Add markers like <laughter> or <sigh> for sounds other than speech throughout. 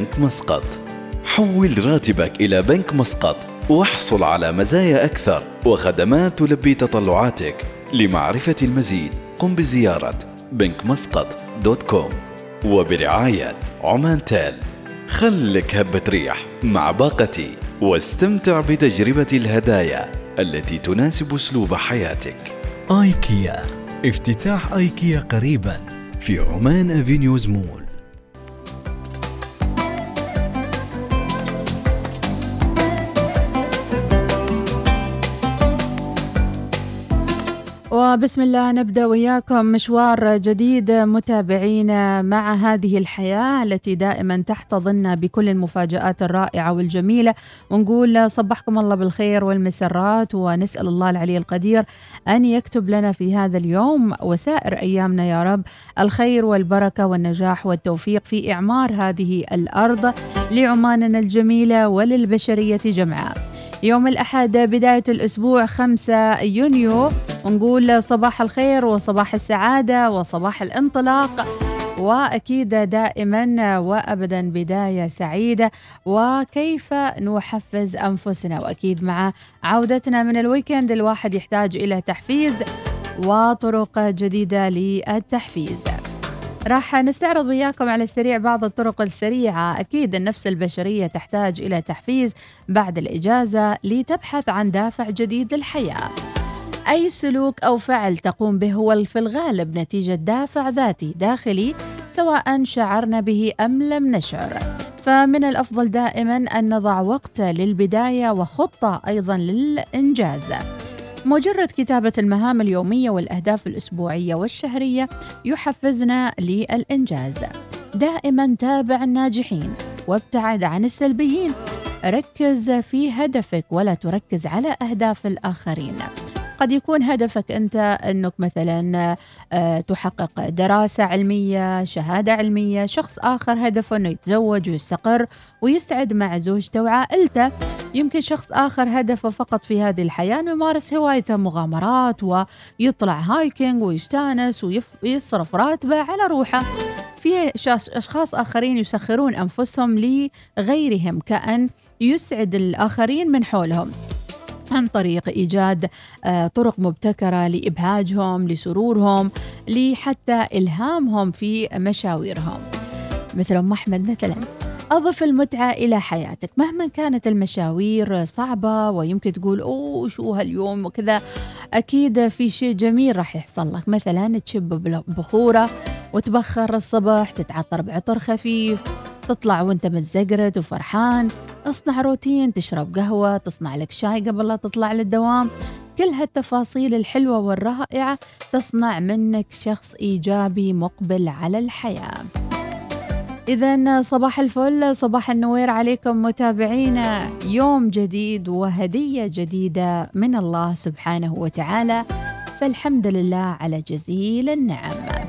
بنك مسقط. حول راتبك إلى بنك مسقط واحصل على مزايا أكثر وخدمات تلبي تطلعاتك لمعرفة المزيد. قم بزيارة بنك مسقط دوت كوم وبرعاية عمان تيل. خلك هبة ريح مع باقتي واستمتع بتجربة الهدايا التي تناسب أسلوب حياتك. آيكيا. افتتاح آيكيا قريبا في عمان أفينيوز مول. وبسم الله نبدأ وياكم مشوار جديد متابعينا مع هذه الحياة التي دائما تحتضننا بكل المفاجآت الرائعة والجميلة ونقول صبحكم الله بالخير والمسرات ونسأل الله العلي القدير أن يكتب لنا في هذا اليوم وسائر أيامنا يا رب الخير والبركة والنجاح والتوفيق في إعمار هذه الأرض لعماننا الجميلة وللبشرية جمعاء. يوم الأحد بداية الأسبوع 5 يونيو. ونقول صباح الخير وصباح السعادة وصباح الانطلاق. وأكيد دائما وابدا بداية سعيدة. وكيف نحفز أنفسنا؟ وأكيد مع عودتنا من الويكند الواحد يحتاج إلى تحفيز وطرق جديدة للتحفيز. راح نستعرض وياكم على السريع بعض الطرق السريعة. أكيد النفس البشرية تحتاج إلى تحفيز بعد الإجازة لتبحث عن دافع جديد للحياة. أي سلوك أو فعل تقوم به هو في الغالب نتيجة دافع ذاتي داخلي سواء شعرنا به أم لم نشعر. فمن الأفضل دائما أن نضع وقت للبداية وخطة أيضا للإنجاز. مجرد كتابة المهام اليومية والأهداف الأسبوعية والشهرية يحفزنا للإنجاز. دائما تابع الناجحين وابتعد عن السلبيين. ركز في هدفك ولا تركز على أهداف الآخرين. قد يكون هدفك أنت أنك مثلا آه، تحقق دراسة علمية شهادة علمية شخص آخر هدفه أنه يتزوج ويستقر ويستعد مع زوجته وعائلته. يمكن شخص آخر هدفه فقط في هذه الحياة أنه يمارس هوايته مغامرات ويطلع هايكينج ويستانس ويصرف راتبه على روحه. في أشخاص آخرين يسخرون أنفسهم لغيرهم كأن يسعد الآخرين من حولهم. عن طريق إيجاد آه، طرق مبتكرة لإبهاجهم لسرورهم لحتى إلهامهم في مشاويرهم. مثل أم أحمد مثلا أضف المتعة إلى حياتك. مهما كانت المشاوير صعبة ويمكن تقول أوه شو هاليوم؟ وكذا. أكيد في شيء جميل راح يحصل لك. مثلا تشب بخورة وتبخر الصبح تتعطر بعطر خفيف. تطلع وانت متزقرد وفرحان اصنع روتين تشرب قهوة تصنع لك شاي قبل لا تطلع للدوام. كل هالتفاصيل الحلوة والرائعة تصنع منك شخص إيجابي مقبل على الحياة. إذا صباح الفل صباح النوير عليكم متابعينا يوم جديد وهدية جديدة من الله سبحانه وتعالى. فالحمد لله على جزيل النعم.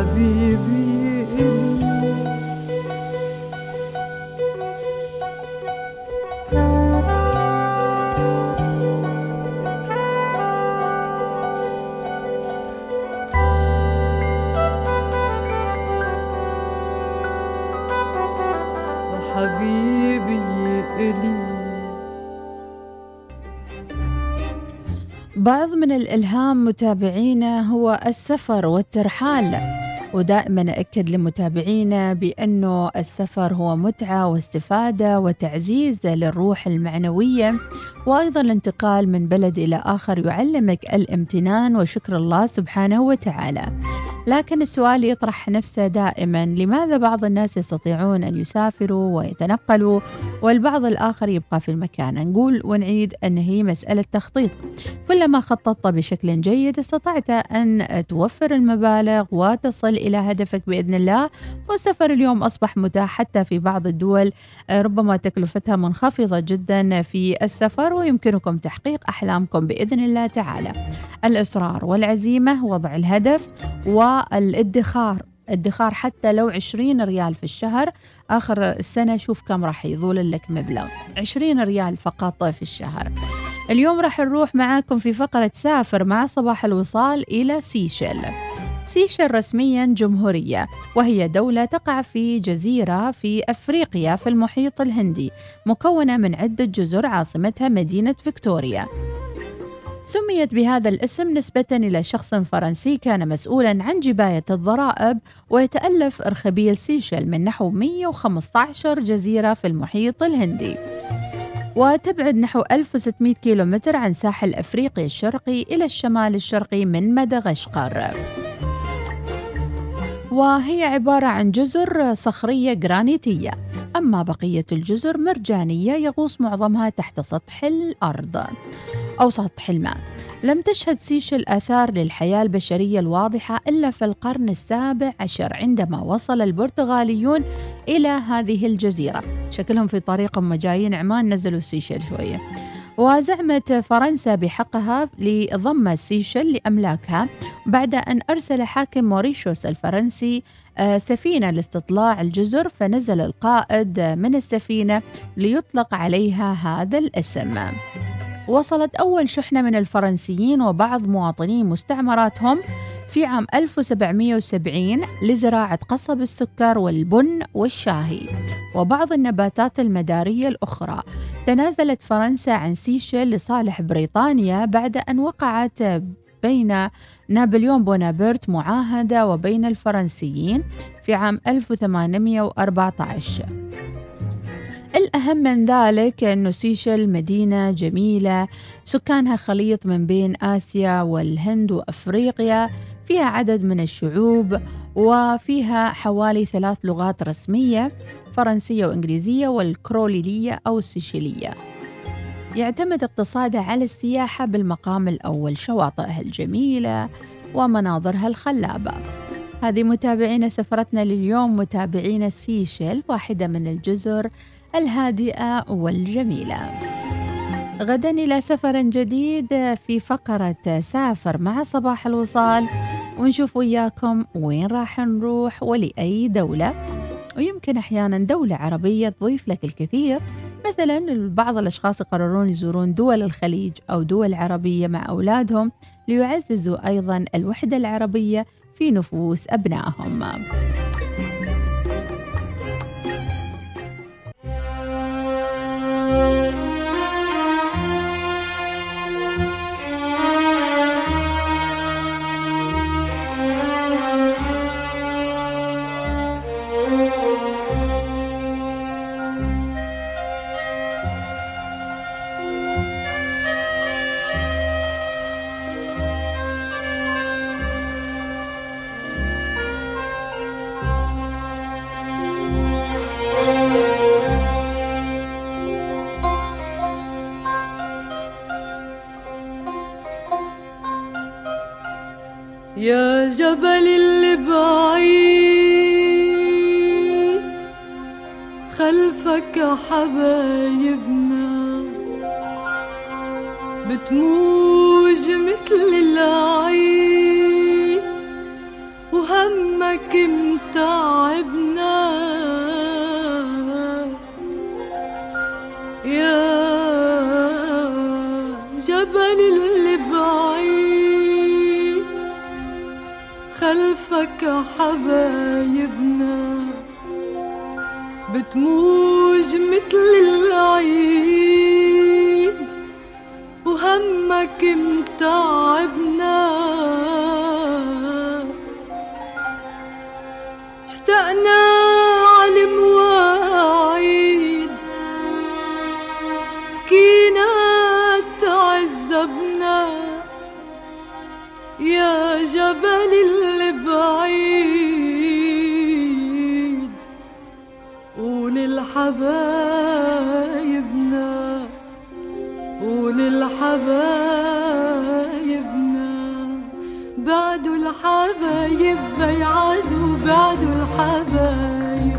حبيبي. حبيبي إلي. بعض من الإلهام متابعينا هو السفر والترحال. ودائما أكد لمتابعينا بأنه السفر هو متعة واستفادة وتعزيز للروح المعنوية وأيضا الانتقال من بلد إلى آخر يعلمك الامتنان وشكر الله سبحانه وتعالى. لكن السؤال يطرح نفسه دائما لماذا بعض الناس يستطيعون أن يسافروا ويتنقلوا والبعض الآخر يبقى في المكان؟ نقول ونعيد أن هي مسألة تخطيط. كلما خططت بشكل جيد استطعت أن توفر المبالغ وتصل إلى هدفك بإذن الله والسفر اليوم أصبح متاح حتى في بعض الدول. ربما تكلفتها منخفضة جدا في السفر ويمكنكم تحقيق أحلامكم بإذن الله تعالى. الإصرار والعزيمة وضع الهدف والادخار ادخار حتى لو 20 ريال في الشهر آخر السنة شوف كم راح يظول لك مبلغ. 20 ريال فقط في الشهر. اليوم راح نروح معاكم في فقرة سافر مع صباح الوصال إلى سيشل. سيشل رسميا جمهورية وهي دولة تقع في جزيرة في أفريقيا في المحيط الهندي مكونة من عدة جزر عاصمتها مدينة فيكتوريا. سميت بهذا الاسم نسبة إلى شخص فرنسي كان مسؤولا عن جباية الضرائب ويتألف إرخبيل سيشل من نحو 115 جزيرة في المحيط الهندي. وتبعد نحو 1600 كيلومتر عن ساحل أفريقيا الشرقي إلى الشمال الشرقي من مدغشقر. وهي عبارة عن جزر صخرية جرانيتية أما بقية الجزر مرجانية يغوص معظمها تحت سطح الأرض. أو سطح الماء لم تشهد سيشل آثار للحياة البشرية الواضحة إلا في القرن السابع عشر عندما وصل البرتغاليون إلى هذه الجزيرة. شكلهم في طريقهم جايين عمان نزلوا سيشل شوية. وزعمت فرنسا بحقها لضم سيشل لأملاكها بعد أن أرسل حاكم موريشيوس الفرنسي آه، سفينة لاستطلاع الجزر فنزل القائد من السفينة ليطلق عليها هذا الاسم. وصلت أول شحنة من الفرنسيين وبعض مواطني مستعمراتهم في عام 1770 لزراعة قصب السكر والبن والشاهي وبعض النباتات المدارية الأخرى. تنازلت فرنسا عن سيشل لصالح بريطانيا بعد أن وقعت بين نابليون بونابرت معاهدة وبين الفرنسيين في عام 1814 الأهم من ذلك أن سيشل مدينة جميلة سكانها خليط من بين آسيا والهند وأفريقيا فيها عدد من الشعوب وفيها حوالي ثلاث لغات رسمية فرنسية وإنجليزية والكروليلية أو السيشيلية. يعتمد اقتصادها على السياحة بالمقام الأول شواطئها الجميلة ومناظرها الخلابة. هذه متابعينا سفرتنا لليوم متابعينا سيشل واحدة من الجزر الهادئة والجميلة. غدا إلى سفر جديد في فقرة سافر مع صباح الوصال. ونشوف وياكم وين راح نروح ولأي دولة. ويمكن أحيانا دولة عربية تضيف لك الكثير. مثلا بعض الأشخاص يقررون يزورون دول الخليج أو دول عربية مع أولادهم ليعززوا أيضا الوحدة العربية في نفوس أبنائهم. خلفك يا جبل اللي بعيد قول لحبايبنا قول لحبايبنا بعدوا الحبايب بيعادوا بعدوا الحبايب.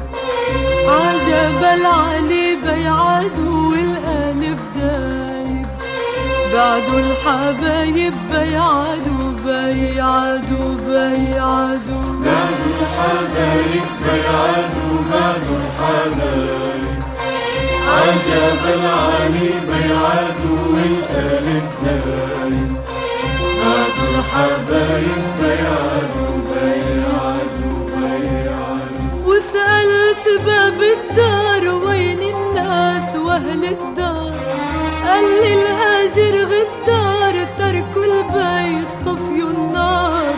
عجب العلي بيعادوا والقلب دايب. بعدوا الحبايب بيعادوا بيعادوا بيعادوا بعدوا الحبايب بيعادوا بعدوا الحبايب عجب العلي بيعادوا والقلب دايم بعدوا الحبايب بيعادوا بيعادوا بيعادوا وسألت باب الدار وين الناس وأهل الدار؟ قال لي الهاجر غدار. البيت طفيوا النار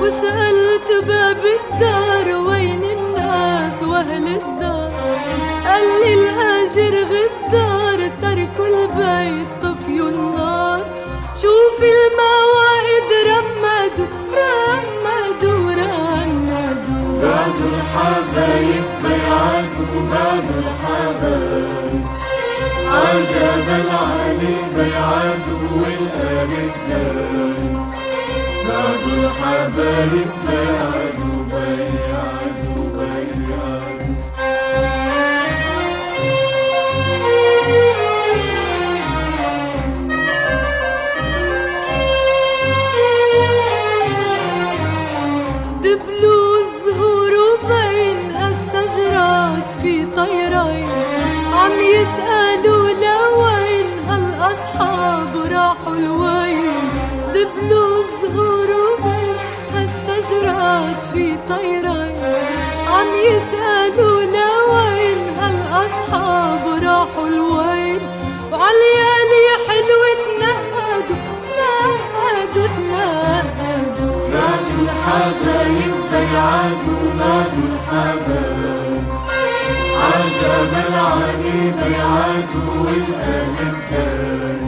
وسألت باب الدار وين الناس وأهل الدار. قال لي الهاجر غدار تركوا البيت طفيوا النار. شوفي الموائد رمدوا رمدوا رمدوا بعدوا الحبايب بيعادوا بعدوا الحبايب. عجب العلي بيعته والآل بعد الحبايب بيعدوا دبلوا وبين في طيرين عم يسألوا في عم يسألونا وين؟ هالأصحاب راحوا حلوة تنهدوا تنهدوا تنهدوا الحبايب بيعادوا الحبايب عجب العالم بيعادوا والألم كان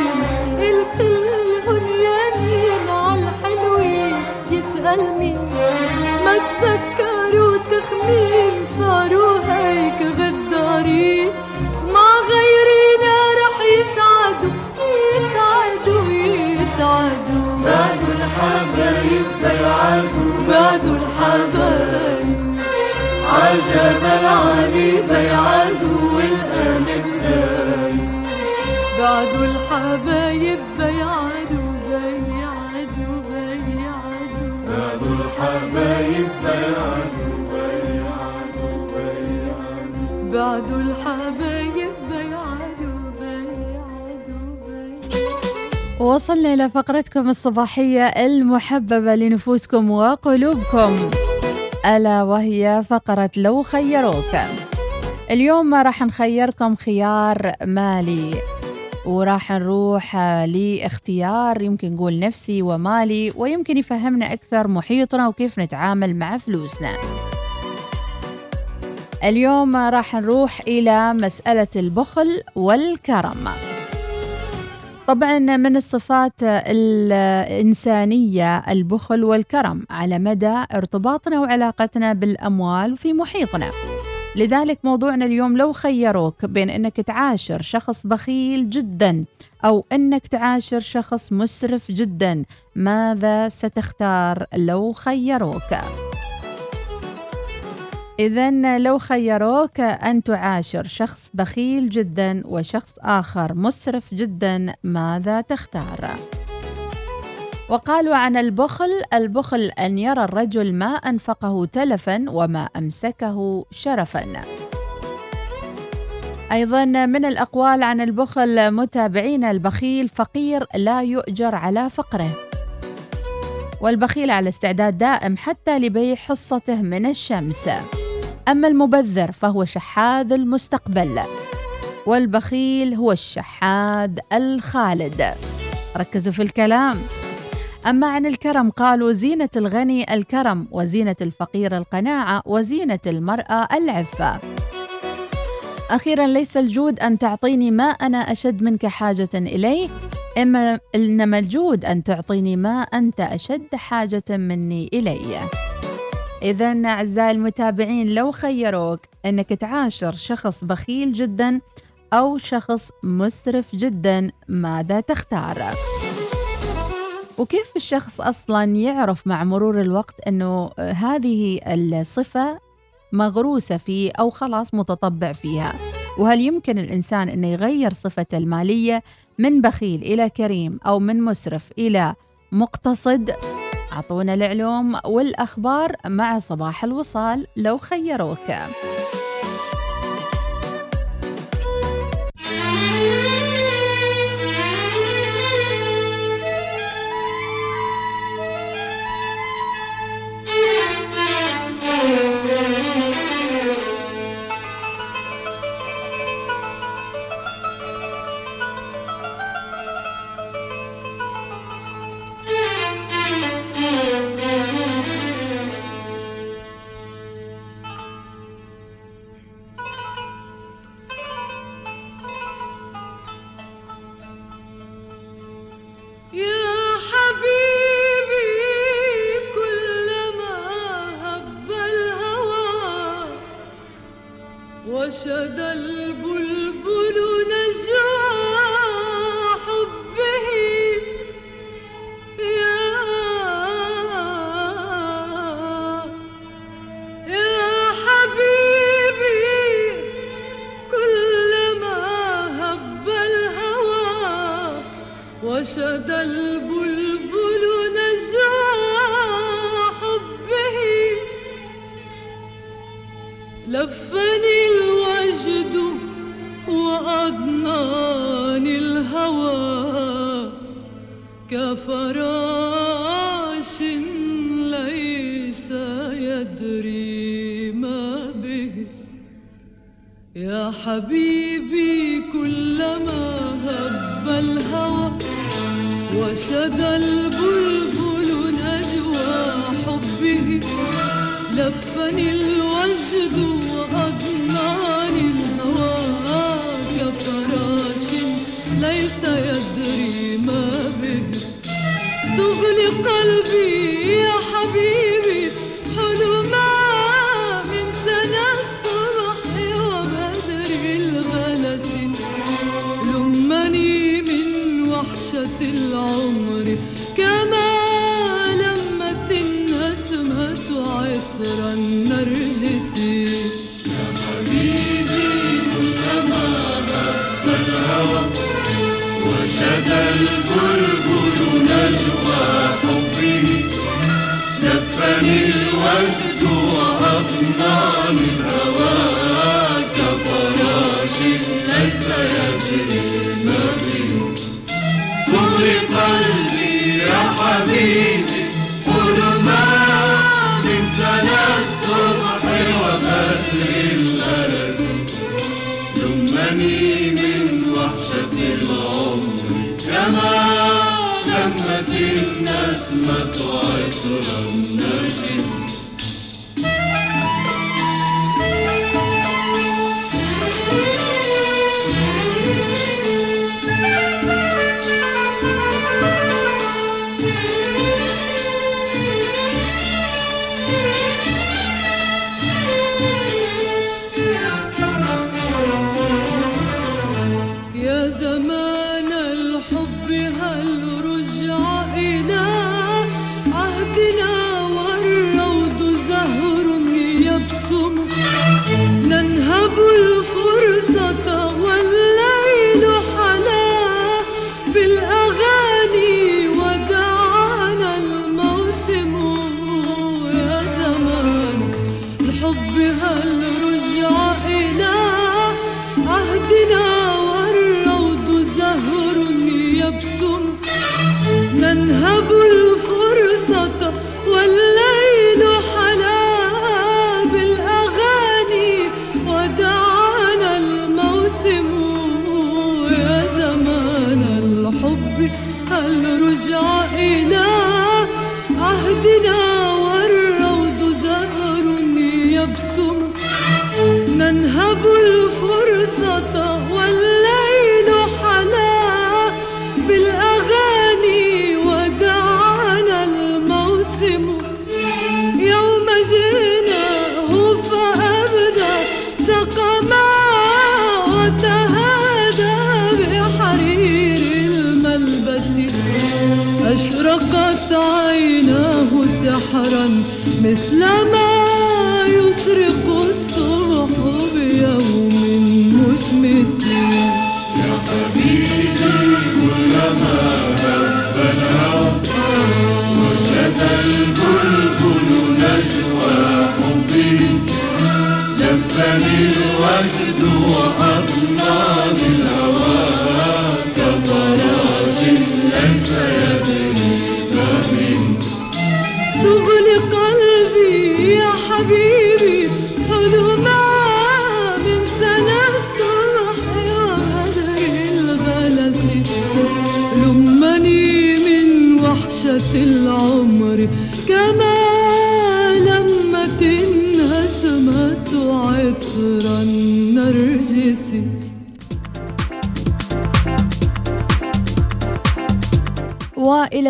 غدارين مع غيرنا رح يسعدوا يسعدوا يسعدوا. بعدوا الحبايب بيعادوا بعدوا الحبايب. عجب العلي بيعادوا والقلب دايب بعدوا الحبايب بيعدوا بيعدوا بيعدوا بعدوا الحبايب بيعادوا بيعادوا. بعدوا الحبايب بيعدوا بيعدوا وصلنا إلى فقرتكم الصباحية المحببة لنفوسكم وقلوبكم. ألا وهي فقرة لو خيروك. اليوم راح نخيركم خيار مالي وراح نروح لاختيار يمكن نقول نفسي ومالي ويمكن يفهمنا أكثر محيطنا وكيف نتعامل مع فلوسنا. اليوم راح نروح إلى مسألة البخل والكرم طبعا من الصفات الإنسانية البخل والكرم على مدى ارتباطنا وعلاقتنا بالأموال في محيطنا لذلك موضوعنا اليوم لو خيروك بين أنك تعاشر شخص بخيل جدا أو أنك تعاشر شخص مسرف جدا ماذا ستختار لو خيروك؟ إذا لو خيروك أن تعاشر شخص بخيل جدا وشخص آخر مسرف جدا ماذا تختار؟ وقالوا عن البخل البخل أن يرى الرجل ما أنفقه تلفا وما أمسكه شرفا. أيضا من الأقوال عن البخل متابعين البخيل فقير لا يؤجر على فقره. والبخيل على استعداد دائم حتى لبيع حصته من الشمس. أما المبذر فهو شحاذ المستقبل والبخيل هو الشحاذ الخالد. ركزوا في الكلام. أما عن الكرم قالوا زينة الغني الكرم وزينة الفقير القناعة وزينة المرأة العفة. أخيرا ليس الجود أن تعطيني ما أنا أشد منك حاجة إليه إما إنما الجود أن تعطيني ما أنت أشد حاجة مني إليه. إذا أعزائي المتابعين لو خيروك أنك تعاشر شخص بخيل جدا أو شخص مسرف جدا ماذا تختار؟ وكيف الشخص أصلا يعرف مع مرور الوقت أنه هذه الصفة مغروسة فيه أو خلاص متطبع فيها وهل يمكن الإنسان أنه يغير صفته المالية من بخيل إلى كريم أو من مسرف إلى مقتصد أعطونا العلوم والأخبار مع صباح الوصال لو خيروك. كفراش ليس يدري ما به. يا حبيبي كلما هب الهوى وشدى البلبل نجوى حبه لفني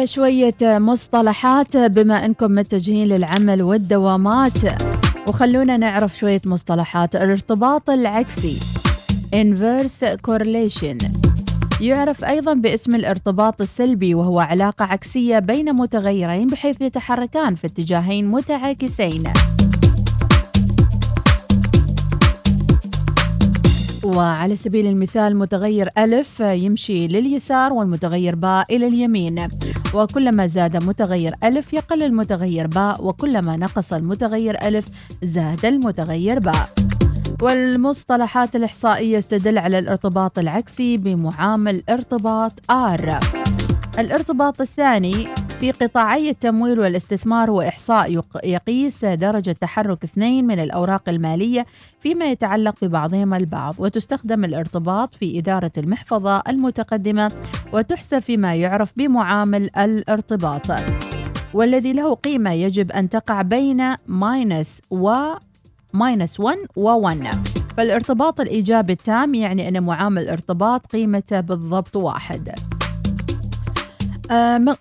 شوية مصطلحات بما أنكم متجهين للعمل والدوامات. وخلونا نعرف شوية مصطلحات. الارتباط العكسي. Inverse correlation. يعرف أيضا باسم الارتباط السلبي وهو علاقة عكسية بين متغيرين بحيث يتحركان في اتجاهين متعاكسين. وعلى سبيل المثال متغير ألف يمشي لليسار والمتغير باء إلى اليمين. وكلما زاد متغير ألف يقل المتغير باء وكلما نقص المتغير ألف زاد المتغير باء. والمصطلحات الإحصائية استدل على الارتباط العكسي بمعامل ارتباط R الارتباط الثاني في قطاعي التمويل والاستثمار هو إحصاء يقيس درجة تحرك اثنين من الأوراق المالية فيما يتعلق ببعضهما البعض وتستخدم الارتباط في إدارة المحفظة المتقدمة وتحسب فيما يعرف بمعامل الارتباط. والذي له قيمة يجب أن تقع بين minus و minus 1 و 1 فالارتباط الإيجابي التام يعني أن معامل ارتباط قيمته بالضبط واحد.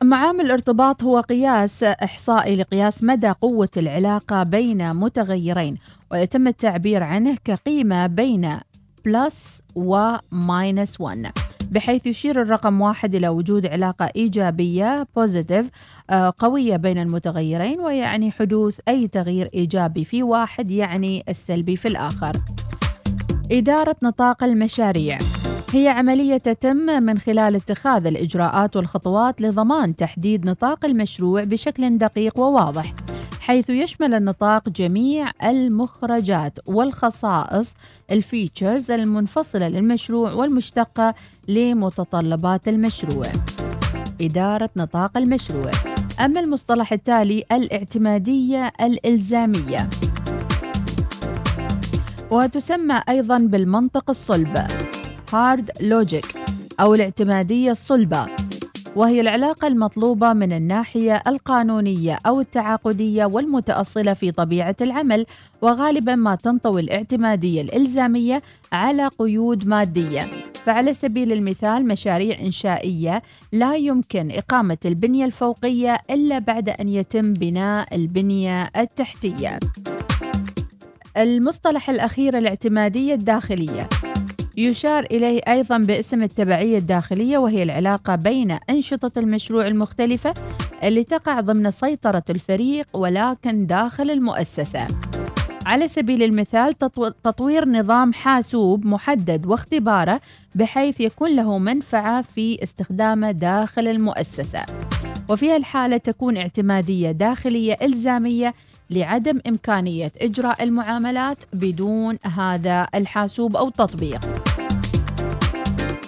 معامل الارتباط هو قياس إحصائي لقياس مدى قوة العلاقة بين متغيرين ويتم التعبير عنه كقيمة بين plus و minus 1 بحيث يشير الرقم واحد إلى وجود علاقة إيجابية positive آه، قوية بين المتغيرين ويعني حدوث أي تغيير إيجابي في واحد يعني السلبي في الآخر. إدارة نطاق المشاريع. هي عملية تتم من خلال اتخاذ الإجراءات والخطوات لضمان تحديد نطاق المشروع بشكل دقيق وواضح حيث يشمل النطاق جميع المخرجات والخصائص ال features المنفصلة للمشروع والمشتقة لمتطلبات المشروع. إدارة نطاق المشروع. أما المصطلح التالي الاعتمادية الإلزامية. وتسمى أيضا بالمنطق الصلب. hard logic أو الاعتمادية الصلبة وهي العلاقة المطلوبة من الناحية القانونية أو التعاقدية والمتأصلة في طبيعة العمل وغالبا ما تنطوي الاعتمادية الإلزامية على قيود مادية. فعلى سبيل المثال مشاريع إنشائية لا يمكن إقامة البنية الفوقية إلا بعد أن يتم بناء البنية التحتية. المصطلح الأخير الاعتمادية الداخلية. يشار إليه أيضا باسم التبعية الداخلية وهي العلاقة بين أنشطة المشروع المختلفة اللي تقع ضمن سيطرة الفريق ولكن داخل المؤسسة. على سبيل المثال تطوير نظام حاسوب محدد واختباره بحيث يكون له منفعة في استخدامه داخل المؤسسة. وفي هالحالة تكون اعتمادية داخلية إلزامية لعدم إمكانية إجراء المعاملات بدون هذا الحاسوب أو التطبيق.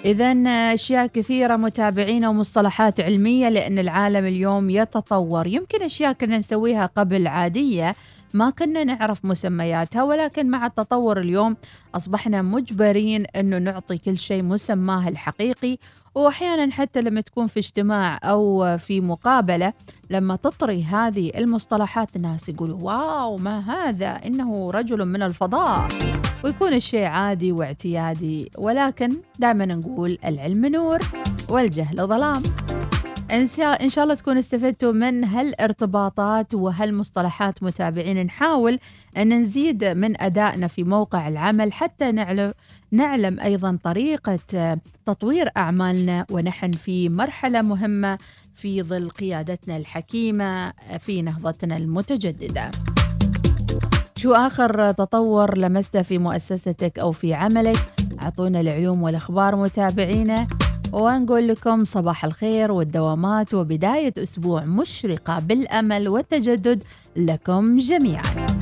إذا أشياء كثيرة متابعين ومصطلحات علمية لأن العالم اليوم يتطور. يمكن أشياء كنا نسويها قبل عادية ما كنا نعرف مسمياتها ولكن مع التطور اليوم أصبحنا مجبرين أنه نعطي كل شيء مسماه الحقيقي. وأحيانا حتى لما تكون في اجتماع أو في مقابلة لما تطري هذه المصطلحات الناس يقولوا واو ما هذا؟ إنه رجل من الفضاء. ويكون الشيء عادي واعتيادي ولكن دائما نقول العلم نور والجهل ظلام. إن شاء, الله تكونوا استفدتوا من هالارتباطات وهالمصطلحات متابعين نحاول أن نزيد من أدائنا في موقع العمل حتى نعلم, نعلم أيضا طريقة تطوير أعمالنا ونحن في مرحلة مهمة في ظل قيادتنا الحكيمة في نهضتنا المتجددة. شو آخر تطور لمسته في مؤسستك أو في عملك؟ أعطونا العلوم والأخبار متابعينا ونقول لكم صباح الخير والدوامات وبداية أسبوع مشرقة بالأمل والتجدد لكم جميعاً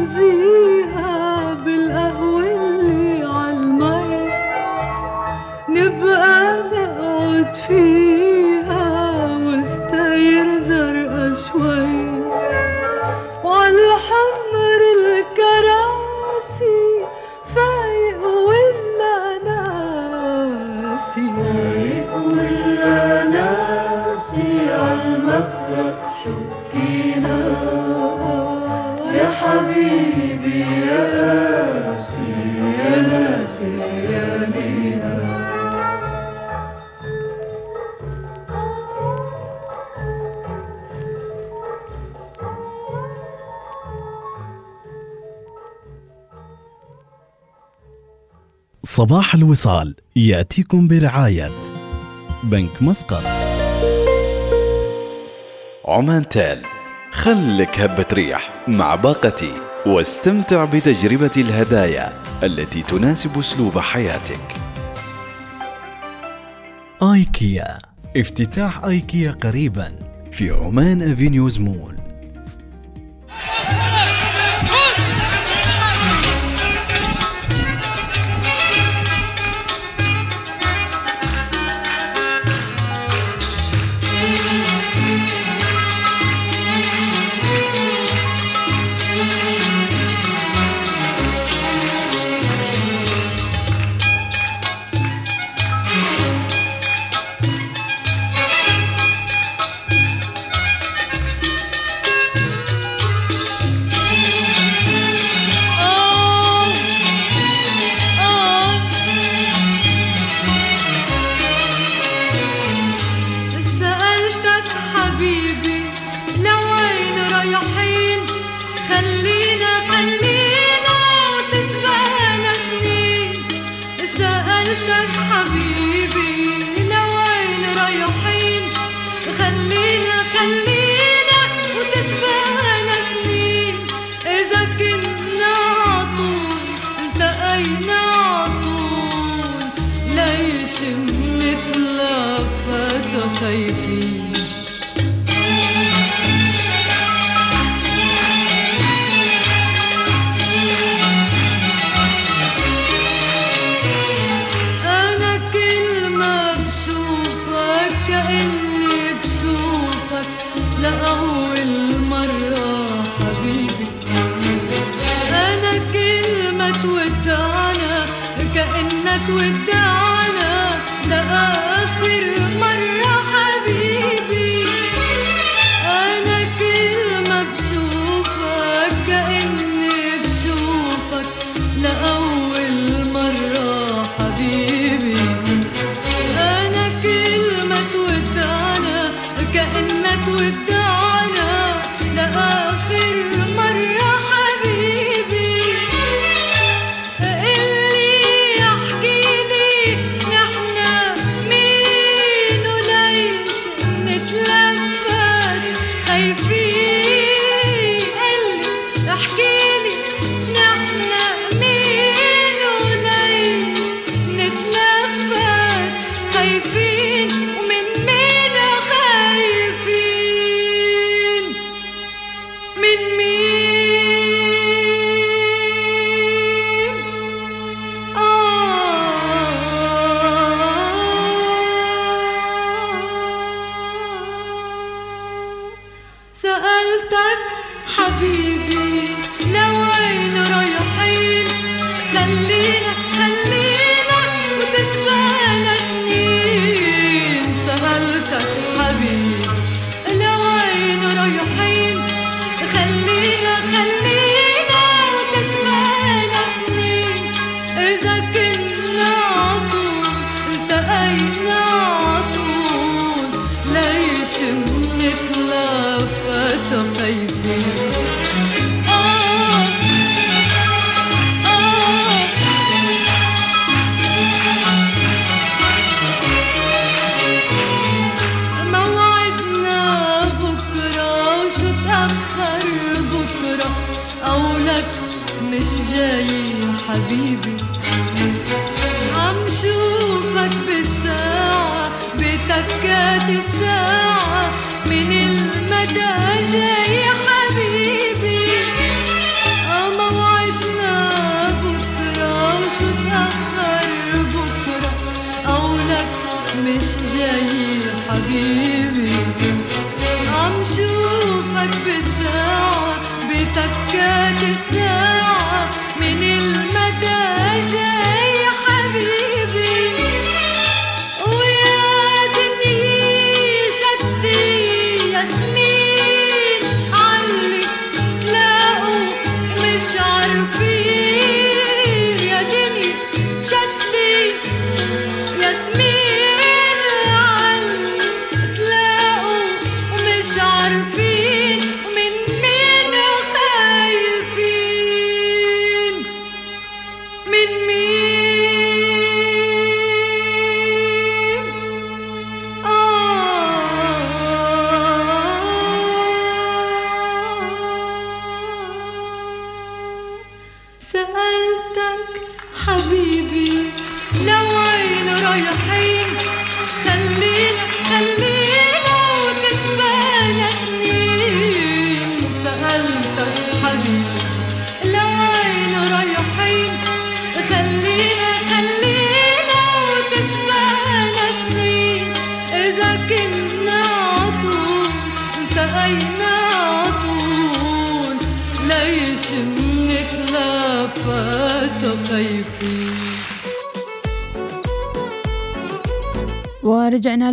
نمزيها بالقهوة نبقى نقعد فيها صباح الوصال يأتيكم برعاية بنك مسقط. عمان تال خلك هبة ريح مع باقتي واستمتع بتجربة الهدايا التي تناسب أسلوب حياتك. آيكيا افتتاح آيكيا قريبا في عمان أفينيوز مول.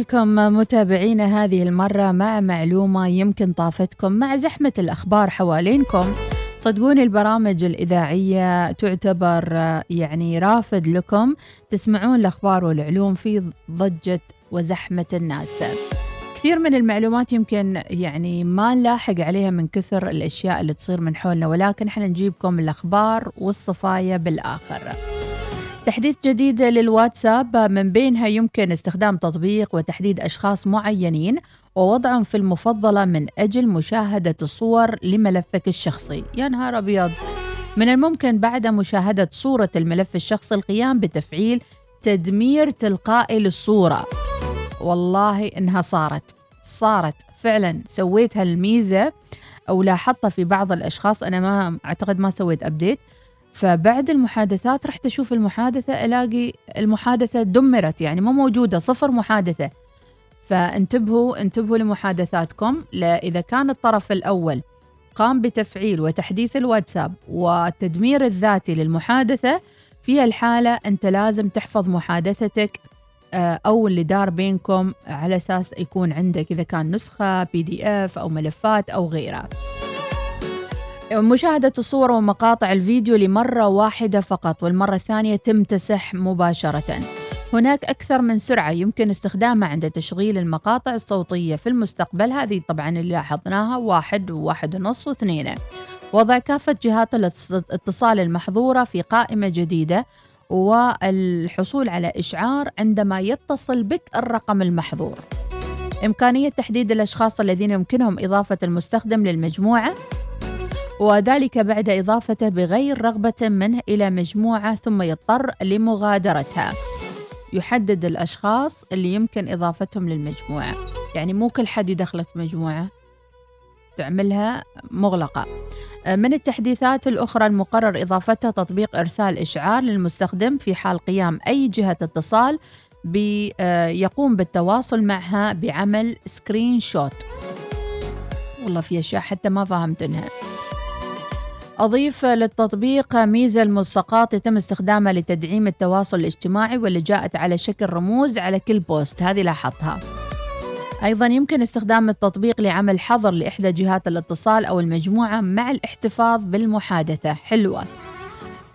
لكم متابعينا هذه المرة مع معلومة يمكن طافتكم مع زحمة الأخبار حوالينكم. صدقوني البرامج الإذاعية تعتبر يعني رافد لكم. تسمعون الأخبار والعلوم في ضجة وزحمة الناس. كثير من المعلومات يمكن يعني ما نلاحق عليها من كثر الأشياء اللي تصير من حولنا ولكن إحنا نجيبكم الأخبار والصفايا بالآخر. تحديث جديد للواتساب من بينها يمكن استخدام تطبيق وتحديد أشخاص معينين ووضعهم في المفضلة من أجل مشاهدة الصور لملفك الشخصي. يا نهار أبيض! من الممكن بعد مشاهدة صورة الملف الشخصي القيام بتفعيل تدمير تلقائي للصورة. والله إنها صارت. صارت. فعلا سويت هالميزة أو لاحظتها في بعض الأشخاص. أنا ما أعتقد ما سويت أبديت فبعد المحادثات رحت أشوف المحادثة ألاقي المحادثة دمرت يعني مو موجودة صفر محادثة. فانتبهوا انتبهوا لمحادثاتكم لا إذا كان الطرف الأول قام بتفعيل وتحديث الواتساب والتدمير الذاتي للمحادثة في الحالة أنت لازم تحفظ محادثتك آه، أو اللي دار بينكم على أساس يكون عندك إذا كان نسخة بي دي اف أو ملفات أو غيرها. مشاهدة الصور ومقاطع الفيديو لمرة واحدة فقط والمرة الثانية تمتسح مباشرة. هناك أكثر من سرعة يمكن استخدامها عند تشغيل المقاطع الصوتية في المستقبل. هذه طبعا اللي لاحظناها واحد وواحد ونص واثنين. وضع كافة جهات الاتصال المحظورة في قائمة جديدة والحصول على إشعار عندما يتصل بك الرقم المحظور. إمكانية تحديد الأشخاص الذين يمكنهم إضافة المستخدم للمجموعة. وذلك بعد إضافته بغير رغبة منه إلى مجموعة ثم يضطر لمغادرتها. يحدد الأشخاص اللي يمكن إضافتهم للمجموعة. يعني مو كل حد يدخلك في مجموعة. تعملها مغلقة. من التحديثات الأخرى المقرر إضافتها تطبيق إرسال إشعار للمستخدم في حال قيام أي جهة اتصال بي يقوم بالتواصل معها بعمل screenshot. والله في أشياء حتى ما فهمت إنها. أضيف للتطبيق ميزة الملصقات يتم استخدامها لتدعيم التواصل الاجتماعي واللي جاءت على شكل رموز على كل post. هذه لاحظتها. أيضا يمكن استخدام التطبيق لعمل حظر لإحدى جهات الاتصال أو المجموعة مع الاحتفاظ بالمحادثة. حلوة.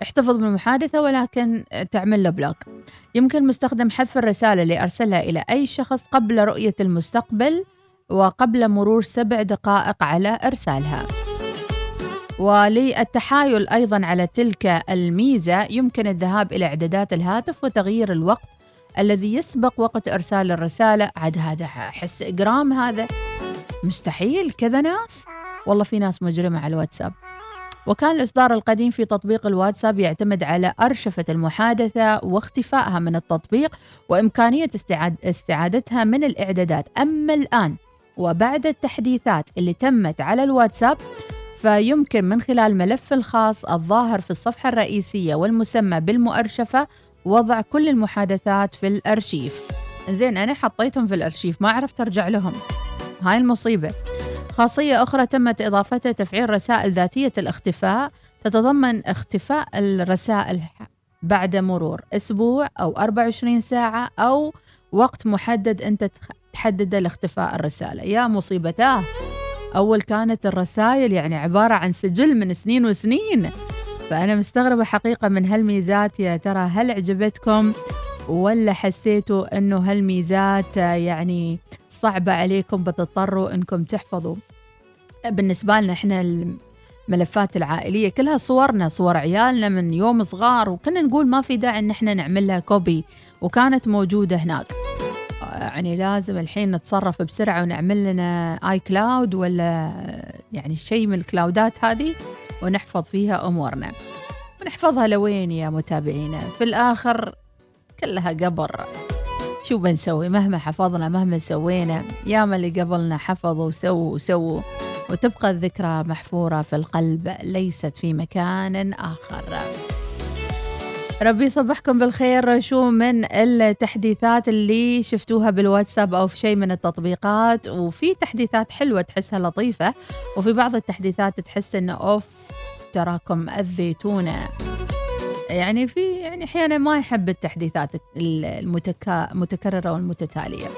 احتفظ بالمحادثة ولكن تعمل له block يمكن مستخدم حذف الرسالة اللي أرسلها إلى أي شخص قبل رؤية المستقبل وقبل مرور سبع دقائق على إرسالها. وللتحايل أيضا على تلك الميزة يمكن الذهاب إلى إعدادات الهاتف وتغيير الوقت الذي يسبق وقت إرسال الرسالة. عاد هذا أحس إجرام هذا. مستحيل. كذا ناس؟ والله في ناس مجرمة على الواتساب. وكان الإصدار القديم في تطبيق الواتساب يعتمد على أرشفة المحادثة واختفائها من التطبيق وإمكانية استعاد استعادتها من الإعدادات. أما الآن وبعد التحديثات اللي تمت على الواتساب فيمكن من خلال ملف الخاص الظاهر في الصفحة الرئيسية والمسمى بالمؤرشفة وضع كل المحادثات في الأرشيف. زين أنا حطيتهم في الأرشيف ما عرفت أرجع لهم. هاي المصيبة. خاصية أخرى تمت إضافتها تفعيل رسائل ذاتية الاختفاء. تتضمن اختفاء الرسائل بعد مرور أسبوع أو 24 ساعة أو وقت محدد أنت تحدده لاختفاء الرسالة. يا مصيبتاه! أول كانت الرسائل يعني عبارة عن سجل من سنين وسنين. فأنا مستغربة حقيقة من هالميزات. يا ترى هل عجبتكم ولا حسيتوا أنه هالميزات يعني صعبة عليكم بتضطروا أنكم تحفظوا؟ بالنسبة لنا إحنا الملفات العائلية كلها صورنا صور عيالنا من يوم صغار وكنا نقول ما في داعي إن إحنا نعمل لها copy وكانت موجودة هناك. يعني لازم الحين نتصرف بسرعة ونعمل لنا iCloud ولا يعني شيء من الكلاودات هذه ونحفظ فيها أمورنا. ونحفظها لوين يا متابعينا؟ في الآخر كلها قبر. شو بنسوي؟ مهما حفظنا مهما سوينا ياما اللي قبلنا حفظوا وسووا وسووا. وتبقى الذكرى محفورة في القلب ليست في مكان آخر. ربي يصبحكم بالخير. شو من التحديثات اللي شفتوها بالواتساب أو في شيء من التطبيقات؟ وفي تحديثات حلوة تحسها لطيفة وفي بعض التحديثات تحس انه أوف تراكم اذيتونا يعني في يعني أحيانا ما يحب التحديثات المتكرره والمتتالية.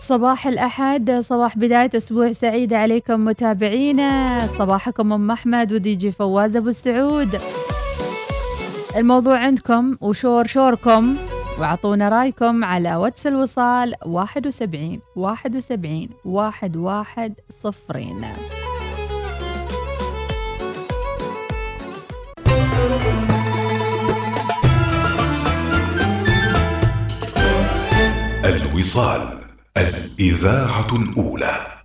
صباح الأحد صباح بداية أسبوع سعيدة عليكم متابعينا. صباحكم أم أحمد ودي جي فواز أبو السعود الموضوع عندكم وشور شوركم واعطونا رأيكم على واتس الوصال 71 71 11 صفرين. الوصال الإذاعة الأولى.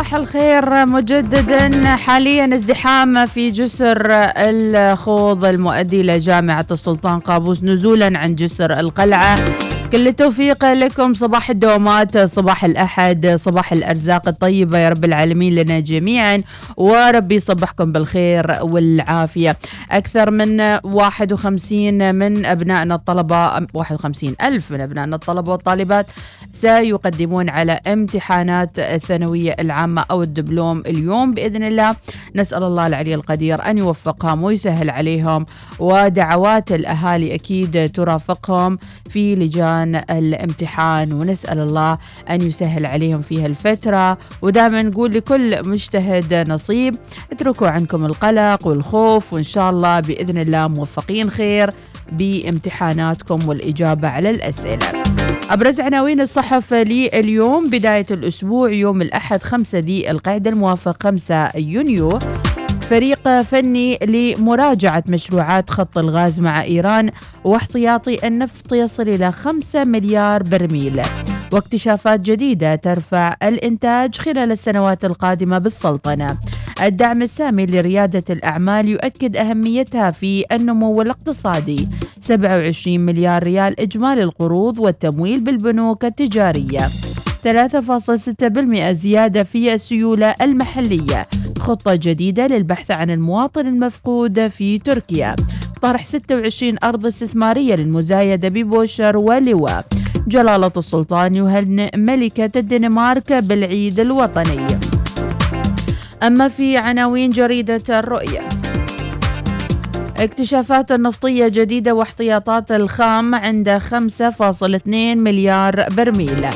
صباح الخير مجددا. حاليا ازدحام في جسر الخوض المؤدي إلى جامعة السلطان قابوس نزولا عن جسر القلعة. كل التوفيق لكم. صباح الدوامات صباح الأحد صباح الأرزاق الطيبة يا رب العالمين لنا جميعا. وربي يصبحكم بالخير والعافية. أكثر من 51 من أبنائنا الطلبة 51 ألف من أبنائنا الطلبة والطالبات سيقدمون على امتحانات الثانوية العامة أو الدبلوم اليوم بإذن الله. نسأل الله العلي القدير أن يوفقهم ويسهل عليهم ودعوات الأهالي أكيد ترافقهم في لجان الامتحان ونسأل الله أن يسهل عليهم في هالفترة. ودائما نقول لكل مجتهد نصيب اتركوا عنكم القلق والخوف وإن شاء الله بإذن الله موفقين خير بامتحاناتكم والإجابة على الأسئلة. أبرز عناوين الصحف لليوم بداية الأسبوع يوم الأحد 5 ذي القعدة الموافق 5 يونيو. فريق فني لمراجعة مشروعات خط الغاز مع إيران واحتياطي النفط يصل إلى 5 مليار برميل. واكتشافات جديدة ترفع الإنتاج خلال السنوات القادمة بالسلطنة. الدعم السامي لريادة الأعمال يؤكد أهميتها في النمو الاقتصادي. 27 مليار ريال إجمالي القروض والتمويل بالبنوك التجارية. 3.6% زيادة في السيولة المحلية. خطة جديدة للبحث عن المواطن المفقود في تركيا. طرح 26 أرض استثمارية للمزايدة ببوشر ولواء. جلالة السلطان يهنئ ملكة الدنمارك بالعيد الوطني. أما في عناوين جريدة الرؤية. اكتشافات النفطية جديدة واحتياطات الخام عند 5.2 مليار برميل.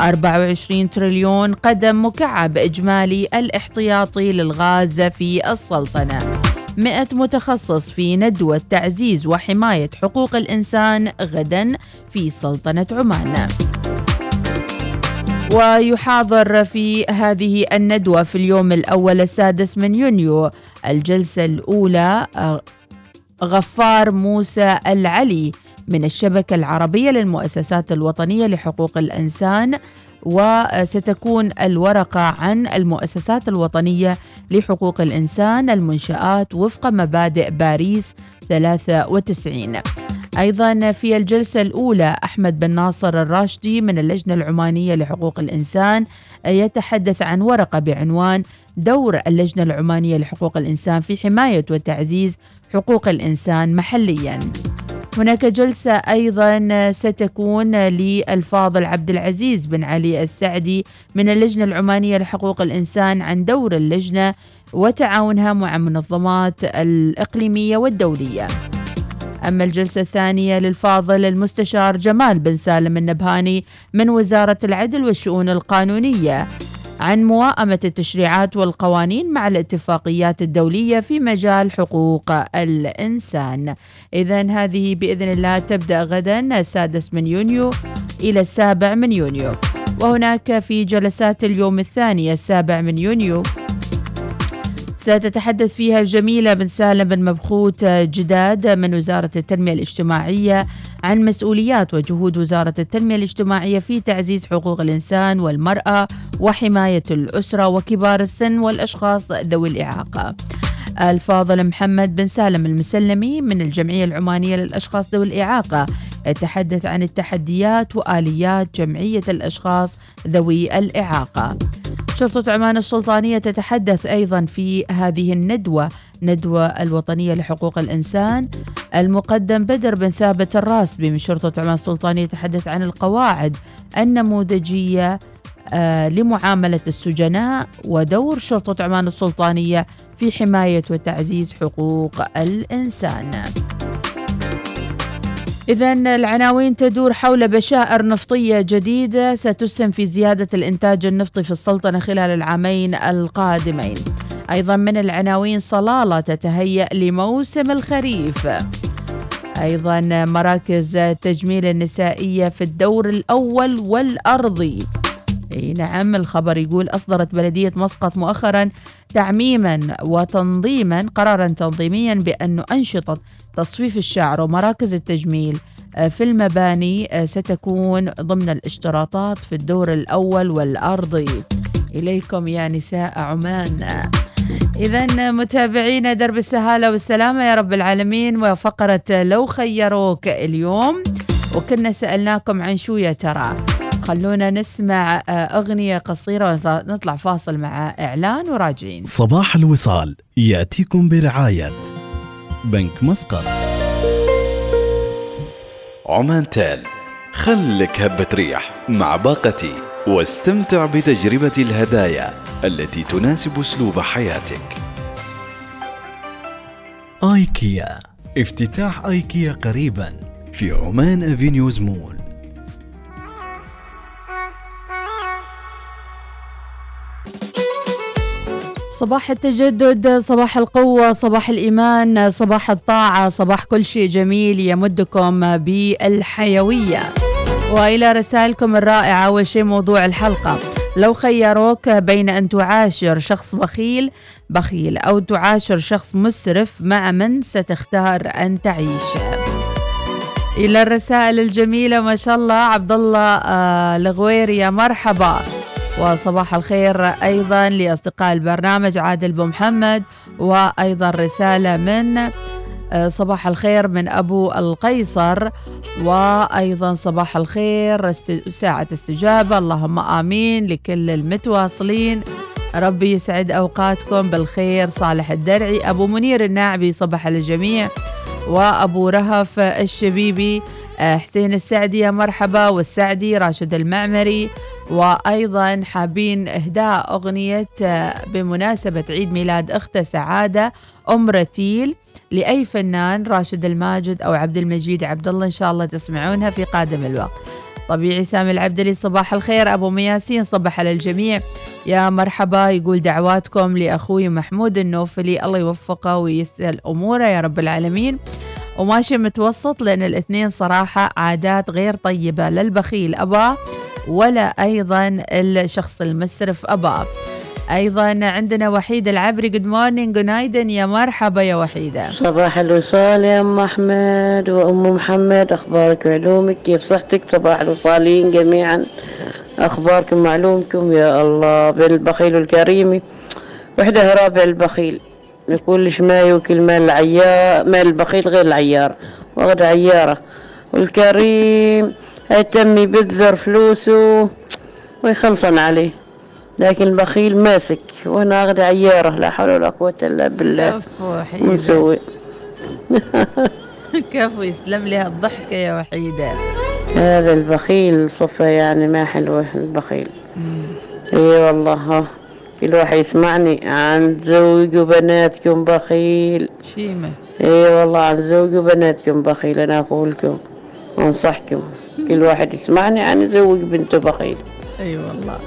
24 تريليون قدم مكعب إجمالي الاحتياطي للغاز في السلطنة. 100 متخصص في ندوة تعزيز وحماية حقوق الإنسان غدا في سلطنة عمان. ويحاضر في هذه الندوة في اليوم الأول السادس من يونيو الجلسة الأولى غفار موسى العلي من الشبكة العربية للمؤسسات الوطنية لحقوق الإنسان وستكون الورقة عن المؤسسات الوطنية لحقوق الإنسان المنشآت وفق مبادئ باريس 93 أيضا في الجلسة الأولى أحمد بن ناصر الراشدي من اللجنة العمانية لحقوق الإنسان يتحدث عن ورقة بعنوان دور اللجنة العمانية لحقوق الإنسان في حماية وتعزيز حقوق الإنسان محلياً. هناك جلسة أيضا ستكون للفاضل عبد العزيز بن علي السعدي من اللجنة العمانية لحقوق الإنسان عن دور اللجنة وتعاونها مع المنظمات الإقليمية والدولية. أما الجلسة الثانية للفاضل المستشار جمال بن سالم النبهاني من وزارة العدل والشؤون القانونية عن موائمة التشريعات والقوانين مع الاتفاقيات الدولية في مجال حقوق الإنسان. إذا هذه بإذن الله تبدأ غدا السادس من يونيو إلى السابع من يونيو. وهناك في جلسات اليوم الثاني السابع من يونيو ستتحدث فيها جميلة بن سالم بن مبخوت جداد من وزارة التنمية الاجتماعية عن مسؤوليات وجهود وزارة التنمية الاجتماعية في تعزيز حقوق الإنسان والمرأة وحماية الأسرة وكبار السن والأشخاص ذوي الإعاقة. الفاضل محمد بن سالم المسلمي من الجمعية العمانية للأشخاص ذوي الإعاقة يتحدث عن التحديات وآليات جمعية الأشخاص ذوي الإعاقة. شرطة عمان السلطانية تتحدث أيضا في هذه الندوة ندوة الوطنية لحقوق الإنسان المقدم بدر بن ثابت الراسبي من شرطة عمان السلطانية يتحدث عن القواعد النموذجية لمعاملة السجناء ودور شرطة عمان السلطانية في حماية وتعزيز حقوق الإنسان. إذا العناوين تدور حول بشائر نفطية جديدة ستسهم في زيادة الإنتاج النفطي في السلطنة خلال العامين القادمين. أيضا من العناوين صلالة تتهيأ لموسم الخريف. أيضا مراكز تجميل النسائية في الدور الأول والأرضي. اي نعم الخبر يقول أصدرت بلدية مسقط مؤخرا تعميما وتنظيما قرارا تنظيميا بانه أنشطة تصفيف الشعر ومراكز التجميل آه، في المباني آه، ستكون ضمن الاشتراطات في الدور الأول والأرضي. إليكم يا نساء عمان. إذا متابعينا درب السهالة والسلامة يا رب العالمين وفقرة لو خيروك اليوم وكنا سألناكم عن شو يا ترى؟ خلونا نسمع آه، أغنية قصيرة ونطلع فاصل مع إعلان وراجعين. صباح الوصال يأتيكم برعاية بنك مسقط. عمان تال خلك هبة ريح مع باقتي واستمتع بتجربة الهدايا التي تناسب أسلوب حياتك. آيكيا افتتاح آيكيا قريبا في عمان أفينيوز مول. صباح التجدد صباح القوة صباح الإيمان صباح الطاعة صباح كل شيء جميل يمدكم بالحيوية. وإلى رسائلكم الرائعة أول شيء موضوع الحلقة. لو خيروك بين أن تعاشر شخص بخيل بخيل أو تعاشر شخص مسرف مع من ستختار أن تعيش؟ إلى الرسائل الجميلة ما شاء الله عبد الله آه الغويري يا مرحبا. وصباح الخير أيضا لأصدقاء البرنامج عادل بو محمد وأيضا رسالة من آه، صباح الخير من أبو القيصر وأيضا صباح الخير ساعة استجابة. اللهم آمين لكل المتواصلين. ربي يسعد أوقاتكم بالخير. صالح الدرعي أبو منير الناعبي صباح الجميع وأبو رهف الشبيبي حسين السعدي يا مرحبا والسعدي راشد المعمري وأيضا حابين إهداء أغنية آه، بمناسبة عيد ميلاد أخته سعادة أم رتيل لأي فنان راشد الماجد أو عبد المجيد عبد الله إن شاء الله تسمعونها في قادم الوقت. طبيعي سامي العبدلي صباح الخير. أبو مياسين صبح على الجميع يا مرحبا يقول دعواتكم لأخوي محمود النوفلي الله يوفقه ويسهل أموره يا رب العالمين. وماشي متوسط لأن الاثنين صراحة عادات غير طيبة لا البخيل أباه ولا أيضا الشخص المسرف أباه أيضا عندنا وحيد العبري جود مورنينج جود يا مرحبا يا وحيدة. صباح الوصال يا أم أحمد وأم محمد أخبارك وعلومك كيف صحتك؟ صباح الوصالين جميعا. أخباركم معلومكم؟ يا الله بالبخيل الكريم. وحدة رابع البخيل. يقول ما يوكل مال العيار مال البخيل غير العيار وغدا عيارة. والكريم يهتم يبذر فلوسه ويخلصن عليه. لكن البخيل ماسك وأنا اغدى عيارة لا حول ولا قوة إلا بالله. كفو مو وحيدة. نسوي <laughs> كفو يسلم لي هالضحكة يا وحيدة. هذا البخيل صفة يعني ما حلوة البخيل. إي والله. كل واحد يسمعني عن زوجوا بناتكم بخيل. شيمة. إي والله عن زوجوا بناتكم بخيل أنا أقول لكم انصحكم كل واحد يسمعني عن زوج بنته بخيل. أي أيوة والله.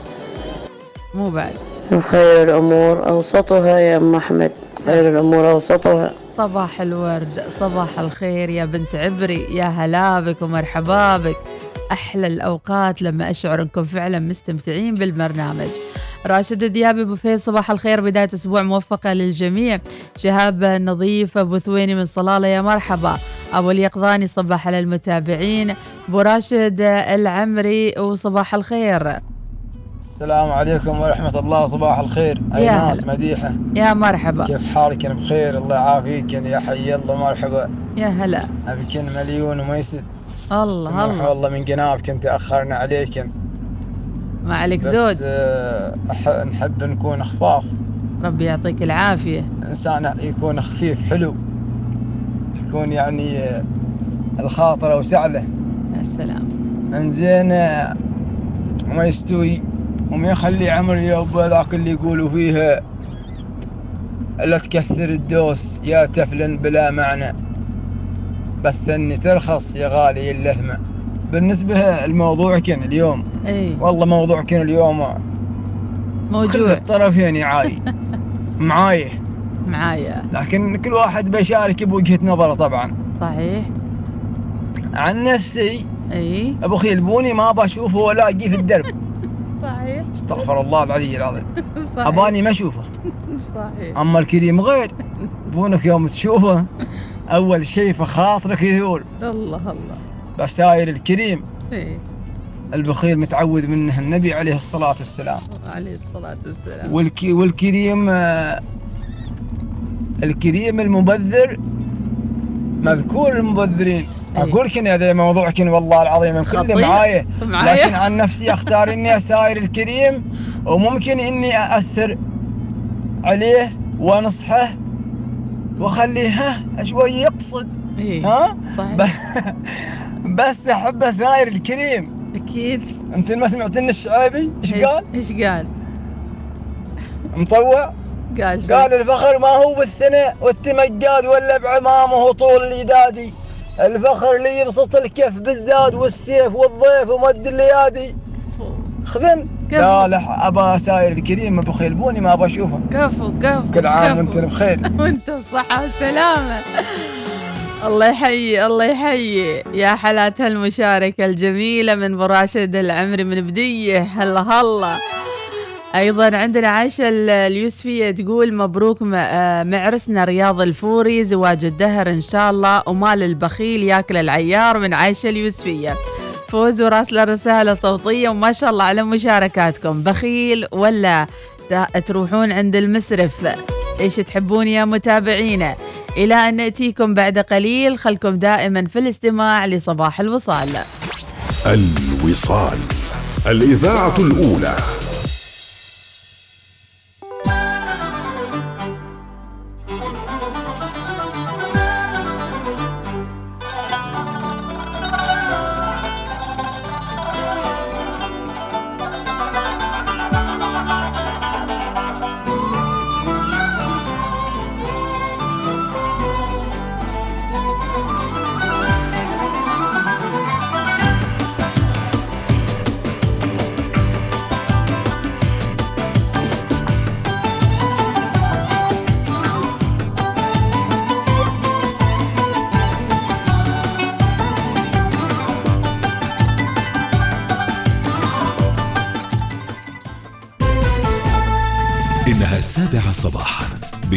مو بعد. وخير الأمور أوسطها يا أم أحمد. خير الأمور أوسطها. صباح الورد صباح الخير يا بنت عبري يا هلا بك ومرحبا بك. أحلى الأوقات لما أشعر أنكم فعلا مستمتعين بالبرنامج. راشد دياب أبو فيصل صباح الخير. بداية أسبوع موفقة للجميع. شهاب نظيف أبو ثويني من صلالة يا مرحبا. أبو اليقظاني صباح على المتابعين. أبو راشد العمري وصباح الخير. السلام عليكم ورحمة الله. صباح الخير. أي يا ناس. مديحة. يا مرحبا. كيف حالك؟ بخير. الله يعافيك يا حي الله مرحبا. يا هلا. أبيكن مليون وما يسد الله. الله والله من جنابك تأخرنا عليك ما عليك بس زود. آه، أح- نحب نكون خفاف. ربي يعطيك العافية. إنسان يكون خفيف حلو. يكون يعني آه، الخاطر أوسع له يا سلام. إنزين آه، وما يستوي. وما يخلي عمري يا أبو ذاك اللي يقولوا فيه لا تكثر الدوس يا تفلن بلا معنى. بس اني ترخص يا غالي اللثمة. بالنسبة الموضوع كان اليوم. إي. والله موضوع كان اليوم كل موجوع الطرفين يعاي <laughs> معاي. معايا. لكن كل واحد بيشارك بوجهة نظره طبعا. صحيح. عن نفسي إي. أبو خيل ما بشوفه ولا أجي في الدرب. <laughs> صحيح. استغفر الله العلي العظيم. <laughs> صحيح. أباني ما أشوفه. صحيح. أما الكريم غير. بونك يوم تشوفه أول شيء في خاطرك يثور الله الله. بساير الكريم اي البخيل متعوذ منه النبي عليه الصلاة والسلام عليه الصلاة والسلام والك والكريم آه، الكريم المبذر مذكور المبذرين أي. أقول لك هذا موضوع كن والله العظيم من كل. معايا. لكن عن نفسي أختار إني اساير الكريم وممكن إني أأثر عليه وانصحه وأخليه ها شوي يقصد إيه. ها صحيح <laughs> بس أحب اساير الكريم أكيد أنت ما سمعت ان الشعيبي إيش. قال؟ إيش قال؟ مطوع قال شو؟ قال الفخر ما هو بالثناء والتمجاد ولا بعمامه طول اليدادي الفخر اللي يبسط الكف بالزاد والسيف والضيف ومد الليادي خذن. لا لا أبا ساير الكريم أبو خيلبوني ما ابى أشوفه كفو كفو كل عام. وأنت بخير <laughs> وانت بصحة وسلامة الله يحيي الله يحيي. يا حالات هالمشاركة الجميلة من أبو راشد العمري من بدية. هلا هلا. أيضا عندنا عائشة ال- اليوسفية تقول مبروك آه، معرسنا رياض الفوري زواج الدهر إن شاء الله ومال البخيل ياكل العيار من عائشة اليوسفية. فوز وراسله رسالة صوتية وما شاء الله على مشاركاتكم. بخيل ولا تروحون عند المسرف. إيش تحبون يا متابعينا؟ إلى أن نأتيكم بعد قليل خلكم دائما في الاستماع لصباح الوصال. الوصال الإذاعة الأولى.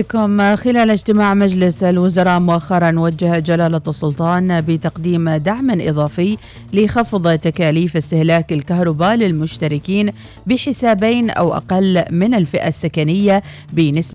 بكم. خلال اجتماع مجلس الوزراء مؤخرا وجه جلالة السلطان بتقديم دعم إضافي لخفض تكاليف استهلاك الكهرباء للمشتركين بحسابين أو أقل من الفئة السكنية بنسبة